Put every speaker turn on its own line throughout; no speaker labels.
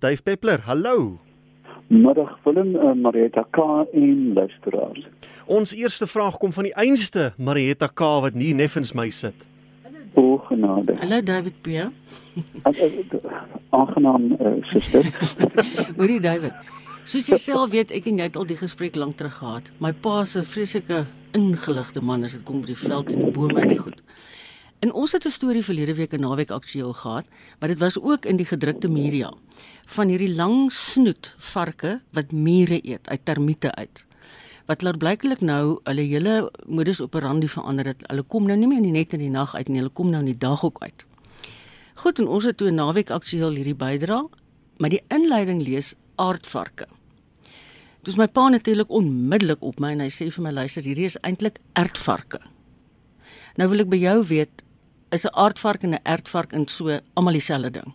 Dave Peppler, hallo.
Middag Willem, uh, Marietta K en luisteraars.
Ons eerste vraag kom van die einste Marietta K wat nie neffens my sit.
O genade.
Hallo David P.
Aangenaam uh, suster.
Hoorie David. Soos jy self weet, ek en jy het al die gesprek lank terug gehad. My pa se vreeslike ingeligte man as dit kom by die veld en die bome en die goed. En ons het 'n storie verlede week in naweek aktueel gehad, maar dit was ook in die gedrukte media van hierdie lang snoet varke wat mure eet uit termiete uit. Wat laat blyklik nou hulle hele modus operandi verander het. Hulle kom nou nie meer net in die nag uit nie, hulle kom nou in die dag ook uit. Goed, en ons het toe naweek aktueel hierdie bydra, maar die inleiding lees aardvarke. Dis my pa natuurlik onmiddellik op my en hy sê vir my luister, hierdie is eintlik ertvarke. Nou wil ek by jou weet, is 'n aardvark en 'n ertvark in so almal dieselfde ding?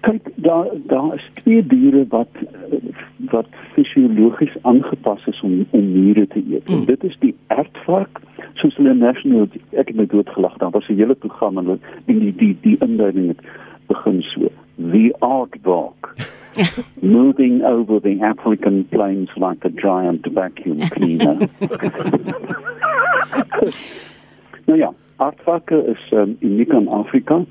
Kyk, daar daar is twee diere wat wat fisiologies aangepas is om om mure te eet. Mm. Dit is die ertvark, soos hulle national ek het my dood gelag, daar was 'n hele program en die die die, die inleiding het begin so. The aardvark moving over the African plains like a giant vacuum cleaner. nou ja, aardvarke is um, uniek aan Afrika.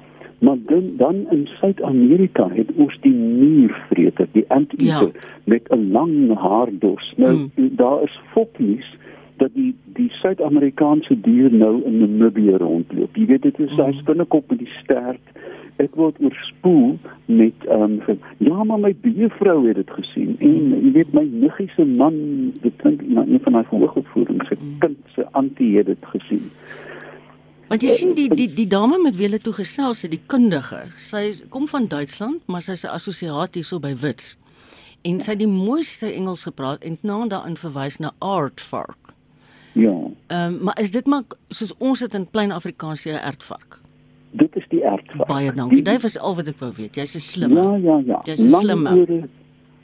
Maar dan dan in Suid-Amerika het ons die muurvreter, die anteater ja. met 'n lang haardos. Nou mm. daar is foppies dat die die Suid-Amerikaanse dier nou in Namibië rondloop. Jy weet dit is hy mm. spinnekop met die stert. Ek word oorspoel met ehm um, ja, maar my buurvrou het dit gesien en jy weet my niggie se man, dit klink na een van my vooropvoedings, se mm. kind se antie het dit gesien.
Want jy sien die die die dame met wie hulle toe gesels het, die kundige. Sy kom van Duitsland, maar sy's 'n assosiaat hierso by Wits. En sy het die mooiste Engels gepraat en naam daarin verwys na aardvark.
Ja.
Ehm um, maar is dit maar soos ons dit in plain Afrikaans sê aardvark?
Dit is die aardvark.
Baie dankie. Dit was al wat ek wou weet. Jy's 'n slim.
Ja, ja, ja.
Jy's 'n slim.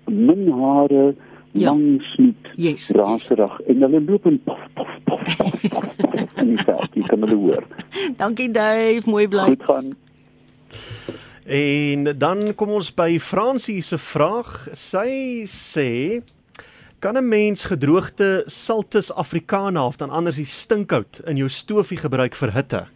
Min hare, ja. lang snoet,
yes.
raserig en hulle loop en pof pof pof pof pof, pof in die veld. Jy kan hulle hoor.
Dankie Dave, mooi bly.
Goed gaan.
En dan kom ons by Fransie se vraag. Sy sê kan 'n mens gedroogde Saltus africana of dan anders die stinkhout in jou stofie gebruik vir hitte?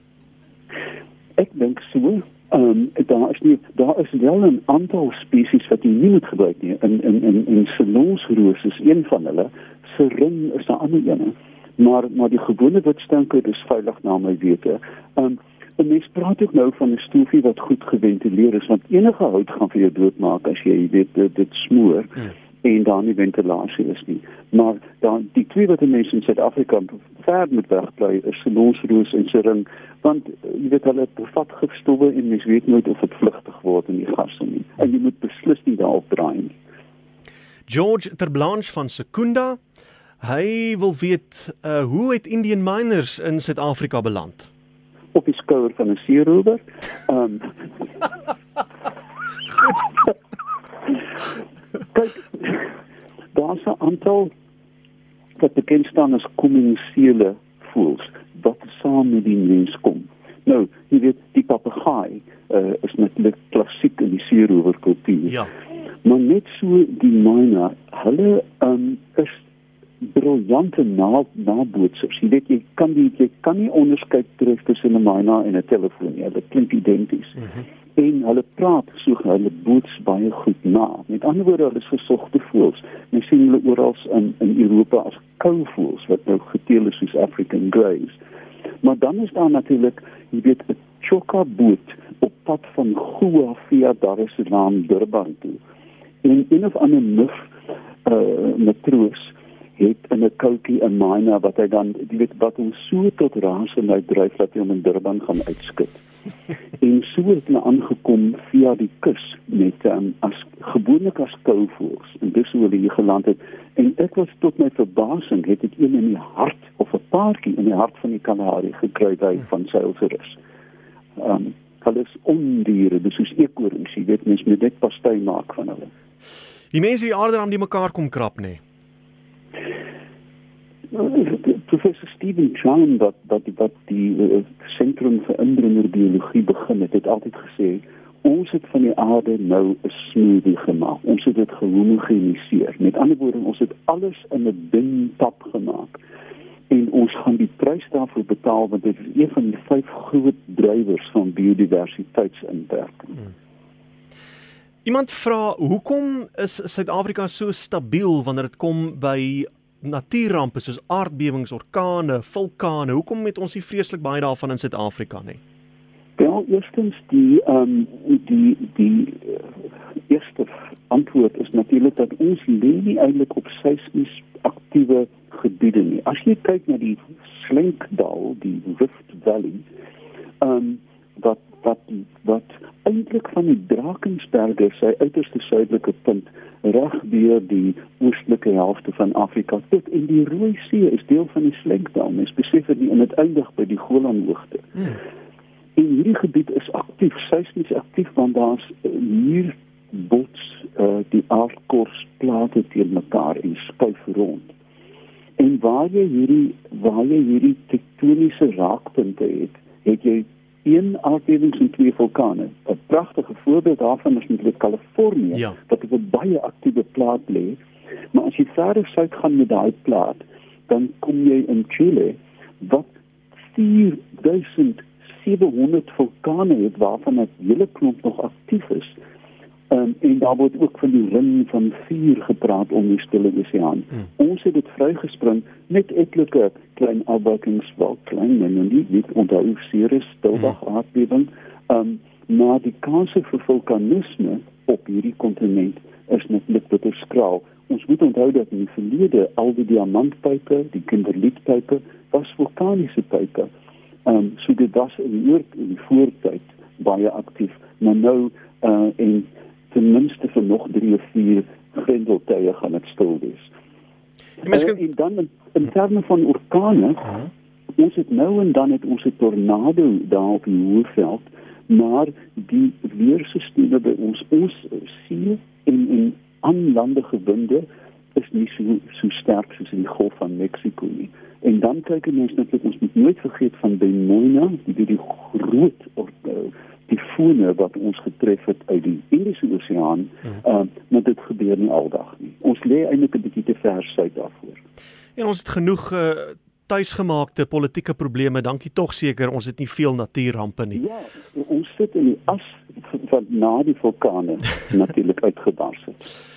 Ek dink so. Ehm um, daar is nie daar is wel 'n aantal spesies wat jy nie moet gebruik nie. In in in in salonsroos is een van hulle. Serin is 'n ander een. Maar maar die gewone wit stinkhout is veilig na my wete. Ehm um, En mens praat ook nou van 'n stofie wat goed geventileer is want enige hout gaan vir jou doodmaak as jy weet dit, dit smoor hmm. En dan nie ventilasie is nie. Maar dan die twee wat mense in Suid-Afrika ver met wegbly is senosroos en sering want jy weet hulle bevat gifstowwe en mens weet nooit of dit vlugtig word in die gasse nie. En jy moet beslis nie daarop draai nie.
George Terblanche van Sekunda Hy wil weet uh, hoe het Indian miners in Suid-Afrika beland?
op die skouer van 'n seerower. Ehm um, Kyk, daar's 'n aantal wat bekend staan as kommunisiele voëls wat saam met die mens kom. Nou, jy weet, die papegaai uh, is natuurlik klassiek in die seerower kultuur.
Ja.
Maar net so die myna, hulle um, is briljante na nabootsers. Jy weet jy kan die jy kan nie onderskei tref tussen 'n myna en 'n telefoon nie. Hulle klink identies. Mm -hmm. En hulle praat so hulle boots baie goed na. Met ander woorde, hulle is gesogte voëls. Mens sien hulle oral in in Europa as kouvoëls wat nou geteel is soos African greys. Maar dan is daar natuurlik, jy weet, 'n chokka boot op pad van Goa via Dar es Salaam Durban toe. En een of ander muf uh matroos het in 'n koutjie in Maina wat hy dan jy weet wat hom so tot rasendheid dryf dat hy hom in Durban gaan uitskit. en so het hy aangekom via die kus met um, as gewoonlik as kouvoels en dis hoe hy geland het en ek was tot my verbasing het dit een in die hart of 'n paartjie in die hart van die Kalahari gekry by van Sailserus. Ehm um, hulle is ondiere, dis soos eekorings, jy weet mens moet net pastei maak van hulle.
Die mense die aarde aan die mekaar kom krap nê. Nee.
Professor Steven Chan wat wat wat die sentrum vir indringerbiologie begin het, het altyd gesê ons het van die aarde nou 'n smoothie gemaak. Ons het dit gehomogeniseer. Met ander woorde, ons het alles in 'n dun pap gemaak. En ons gaan die prys daarvoor betaal want dit is een van die vyf groot drywers van biodiversiteitsinperking. Hmm.
Iemand vra, hoekom is Suid-Afrika so stabiel wanneer dit kom by natuurrampe soos aardbewings, orkane, vulkane? Hoekom het ons nie vreeslik baie daarvan in Suid-Afrika nie?
Wel, eerstens die ehm um, die die uh, eerste antwoord is natuurlik dat ons lê nie eintlik op seismies aktiewe gebiede nie. As jy kyk na die Slenkdal, die Rift Valley, ehm um, wat wat wat eintlik van die Drakensberge sy uiterste suidelike punt reg deur die oostelike helfte van Afrika tot in die Rooi See is deel van die Slenkdal. Mens besef dit nie in dit eindig by die Golanhoogte. Hmm. En hierdie gebied is aktief, seismies aktief want daar's hier bots uh, die aardkorsplate teen mekaar en skuif rond. En waar jy hierdie waar jy hierdie tektoniese raakpunte het, het jy een aardbewing en twee vulkane. 'n Pragtige voorbeeld daarvan is natuurlik Kalifornië ja. wat op 'n baie aktiewe plaat lê. Maar as jy verder suid gaan met daai plaat, dan kom jy in Chile wat 4000 700 vulkane het waarvan 'n hele klomp nog aktief is. Um, en daar word ook van die ring van vuur gepraat om die stille oseaan. Hmm. Ons het dit vrygespring met etlike klein afwykings wel klein en nie nie onthou Ceres stildag hmm. aardbewing. Um, maar die kanse vir vulkanisme op hierdie kontinent is net net bitter skraal. Ons moet onthou dat in die verlede al die diamantpype, die kinderlietpype was vulkaniese pype. Ehm um, so dit was in die oor in die voortyd baie aktief, maar nou uh en ten minste vir nog 3 of 4 grendeltye gaan dit stil wees. Ja, uh, en dan in, in terme van orkane, uh -huh. ons het nou en dan het ons 'n tornado daar op die Hoëveld, maar die weerstelsels by ons ons see en en aanlandige winde is nie so so sterk soos in die Golf van Mexiko nie. En dan kyk ons natuurlik ons moet nooit vergeet van Benona, die die groot of uh, die fone wat ons getref het uit die Indiese Oseaan, ja. uh, maar dit gebeur nie aldag nie. Ons lê eintlik 'n bietjie te ver suid daarvoor.
En ons het genoeg uh, tuisgemaakte politieke probleme, dankie tog seker ons het nie veel natuurrampe nie.
Ja, ons sit in die as van na die vulkane natuurlik uitgebars het.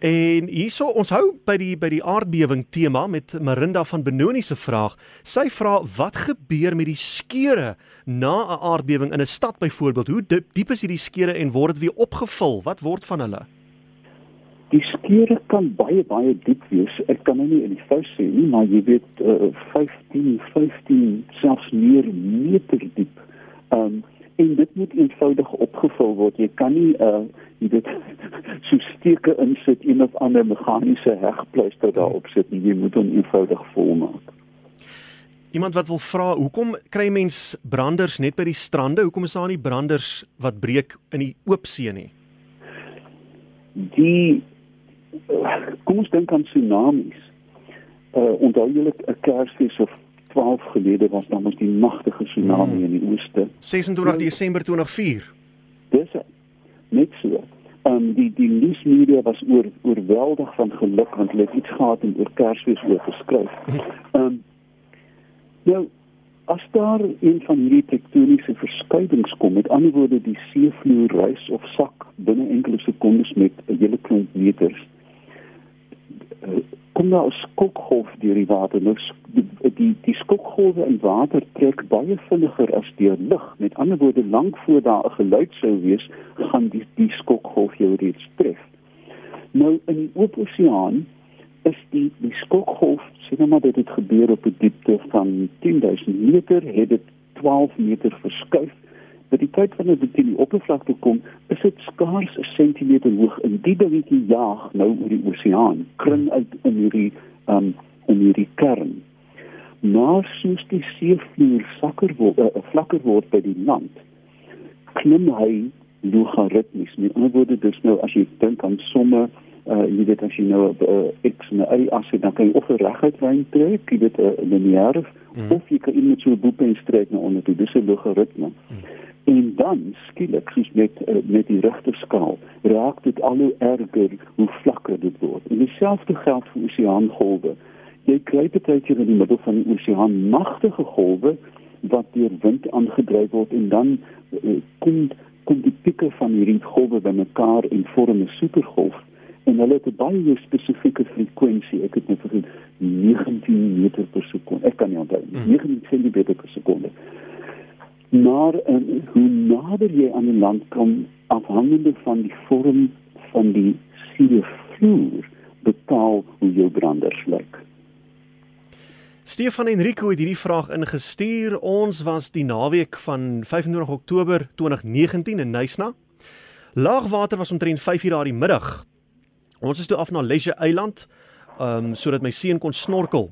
En hierso ons hou by die by die aardbewing tema met Marinda van Benoni se vraag. Sy vra wat gebeur met die skeure na 'n aardbewing in 'n stad byvoorbeeld? Hoe diep, diep is hierdie skeure en word dit weer opgevul? Wat word van hulle?
Die skeure kan baie baie diep wees. Ek kan nou nie in die fous sê nie, maar jy weet uh, 15, 15 selfs meer meter diep. Ehm um, en dit moet eenvoudig opgevul word. Jy kan nie uh jy weet so steke insit en of ander meganiese hegpleister daarop sit nie. Jy moet hom eenvoudig volmaak.
Iemand wat wil vra, hoekom kry mens branders net by die strande? Hoekom is daar nie branders wat breek in die oop see nie?
Die kom ons dink aan tsunamies. Uh onthou julle 'n Kersfees of 12 gelede was dan mos die magtige tsunami hmm. in die ooste.
26 Desember 2004.
Dis net so. Ehm um, die die nuusmedia was oor oorweldig van geluk want hulle het iets gehad en oor Kersfees oor geskryf. Ehm um, nou as daar een van hierdie tektoniese verskuivings kom, met ander woorde die seevloer rys of sak binne enkele sekondes met 'n hele klomp meters kom daar 'n skokgolf deur die water. Nou die die, die skokgolwe in water trek baie vinniger as deur lug. Met ander woorde, lank voor daar 'n geluid sou wees, gaan die die skokgolf jou reeds tref. Nou in die oop oseaan is die die skokgolf, sê nou maar dat dit gebeur op 'n diepte van 10000 meter, het dit 12 meter verskuif by die tyd wanneer dit teen die oppervlakte kom, is dit skaars 'n sentimeter hoog in die dingetjie jaag nou oor die oseaan, kring uit in hierdie um in hierdie kern. Maar soos die seevloer sakker word, uh, vlakker word by die land, klim hy logaritmies. Met ander woorde, dis nou as jy dink aan somme uh jy weet as jy nou 'n uh, x en 'n y as jy dan kan jy of 'n reguit lyn trek, jy weet 'n lineêr mm. of jy kan iemand so 'n boepenstreek na onder toe. Dis 'n logaritme. Mm En dan skielik soos met uh, met die rigterskaal raak dit al hoe erger hoe vlakker dit word. En dieselfde geld vir oseaangolwe. Jy kry baie keer in die middel van die oseaan magtige golwe wat deur wind aangedryf word en dan uh, kom kom die pieke van hierdie golwe bymekaar en vorm 'n supergolf en hulle het 'n baie spesifieke frekwensie. Ek het net vergeet 19 meter per sekonde. Ek kan nie onthou nie. 19 centimeter per sekonde. Maar um, hoe nader jy aan die land kom, afhangende van die vorm van die seevloer, bepaal hoe jou branders lyk.
Stefan Enrico het hierdie vraag ingestuur. Ons was die naweek van 25 Oktober 2019 in Nysna. Laagwater was omtrent 5:00 daardie middag. Ons is toe af na Leisure Eiland, um, sodat my seun kon snorkel.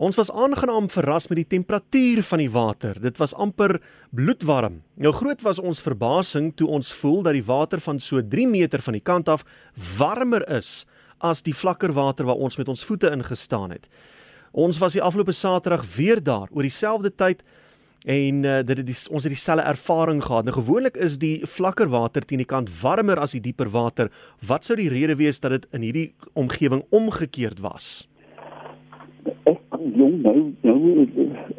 Ons was aangenaam verras met die temperatuur van die water. Dit was amper bloedwarm. Nou groot was ons verbasing toe ons voel dat die water van so 3 meter van die kant af warmer is as die vlakker water waar ons met ons voete ingestaan het. Ons was die afgelope Saterdag weer daar oor dieselfde tyd en uh, dit het die, ons het dieselfde ervaring gehad. Nou gewoonlik is die vlakker water teen die kant warmer as die dieper water. Wat sou die rede wees dat dit in hierdie omgewing omgekeerd was?
Jong nou nou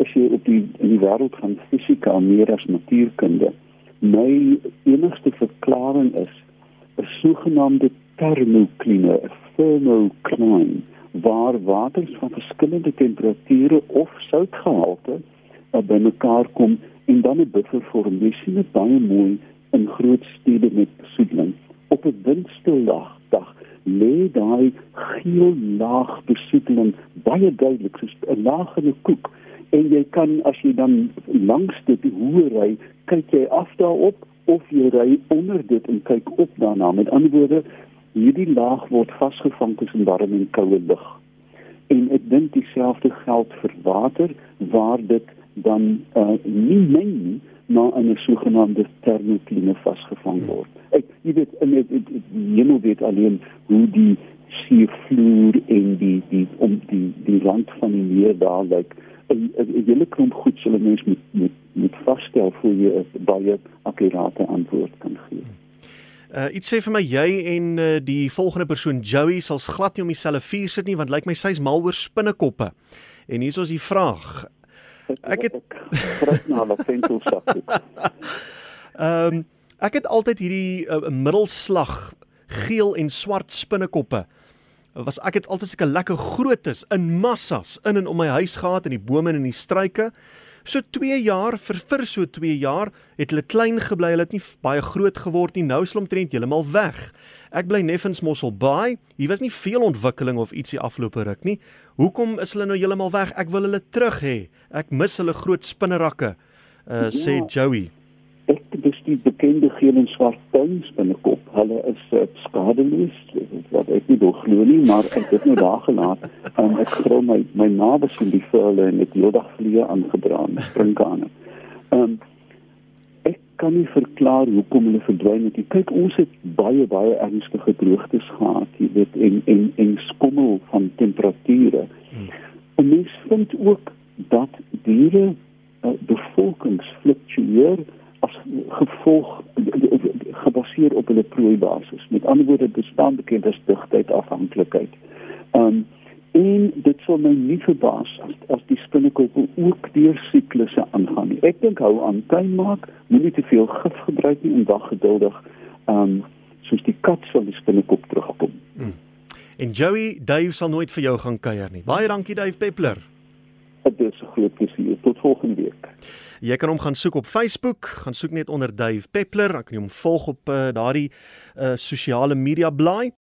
as jy op die in die wêreld gaan fisika meer as natuurkunde. My enigste verklaring is 'n sogenaamde termokline, 'n thermocline waar water van verskillende temperature of soutgehalte wat bymekaar kom en dan 'n buffer vorm. Jy sien dit baie mooi in groot stede met besoedeling. Op 'n windstil dag, dag lê daai geel laag besoedeling baie duidelik soos 'n laag in 'n koek en jy kan as jy dan langs dit hoë ry, kyk jy af daarop of jy ry onder dit en kyk op daarna. Met ander woorde, hierdie laag word vasgevang tussen warm en koue lug. En ek dink dieselfde geld vir water waar dit dan uh, nie meng nie in 'n sogenaamde termokline vasgevang word. Ek jy weet in dit moet weet alleen hoe die seevloer en die die om die die rand van die meer daar lyk. 'n hele klomp goed sal mens met met met vasstel voor jy 'n baie akkurate antwoord kan gee.
Uh iets sê vir my jy en uh, die volgende persoon Joey sal glad nie om dieselfde vuur sit nie want lyk like my sy's mal oor spinnekoppe. En hier is ons die vraag.
Ek het grys na hulle ventelsak.
Ehm um, ek het altyd hierdie uh, middelslag geel en swart spinnekoppe. Was ek het altyd seker lekker grootes in massas in en om my huis gehad in die bome en in die struike. So 2 jaar vir vir so 2 jaar het hulle klein gebly. Hulle het nie baie groot geword nie. Nou is hulle omtrent heeltemal weg. Ek bly Neffens Mossel Bay. Hier was nie veel ontwikkeling of ietsie afgelope ruk nie. Hoekom is hulle nou heeltemal weg? Ek wil hulle terug hê. Ek mis hulle groot spinnerakke. Uh ja, sê Joey.
Ek dis die bekende geel en swart tuins binnekop. Hulle is uh, skadeloos. Wat ek nie glo nie, maar ek het nou daar gelaat. Um, ek glo my my nabes in die velle en het heeldag vliee aangedra en sprinkane. Ehm um, kan nie verklaar hoekom hulle verdwyn het nie. Kyk, ons het baie baie ernstige droogtes gehad, jy weet, en en en skommel van temperature. Hmm. En mens vind ook dat diere uh, bevolkings fluktueer as gevolg gebaseer op hulle prooibasis. Met ander woorde, bestaan bekend as digtheid afhanklikheid. Um En sou my nie verbaas as as die spinnekop ook deur siklusse aangaan nie. Ek dink hou aan tuin maak, moenie te veel gif gebruik nie en wag geduldig. Um soos die kat sal die spinnekop terugkom. Hmm.
En Joey, Dave sal nooit vir jou gaan kuier nie. Baie dankie Dave Peppler.
Dit is 'n groot plesier. Tot volgende week.
Jy kan hom gaan soek op Facebook, gaan soek net onder Dave Peppler, dan kan jy hom volg op uh, daardie uh, sosiale media blaai.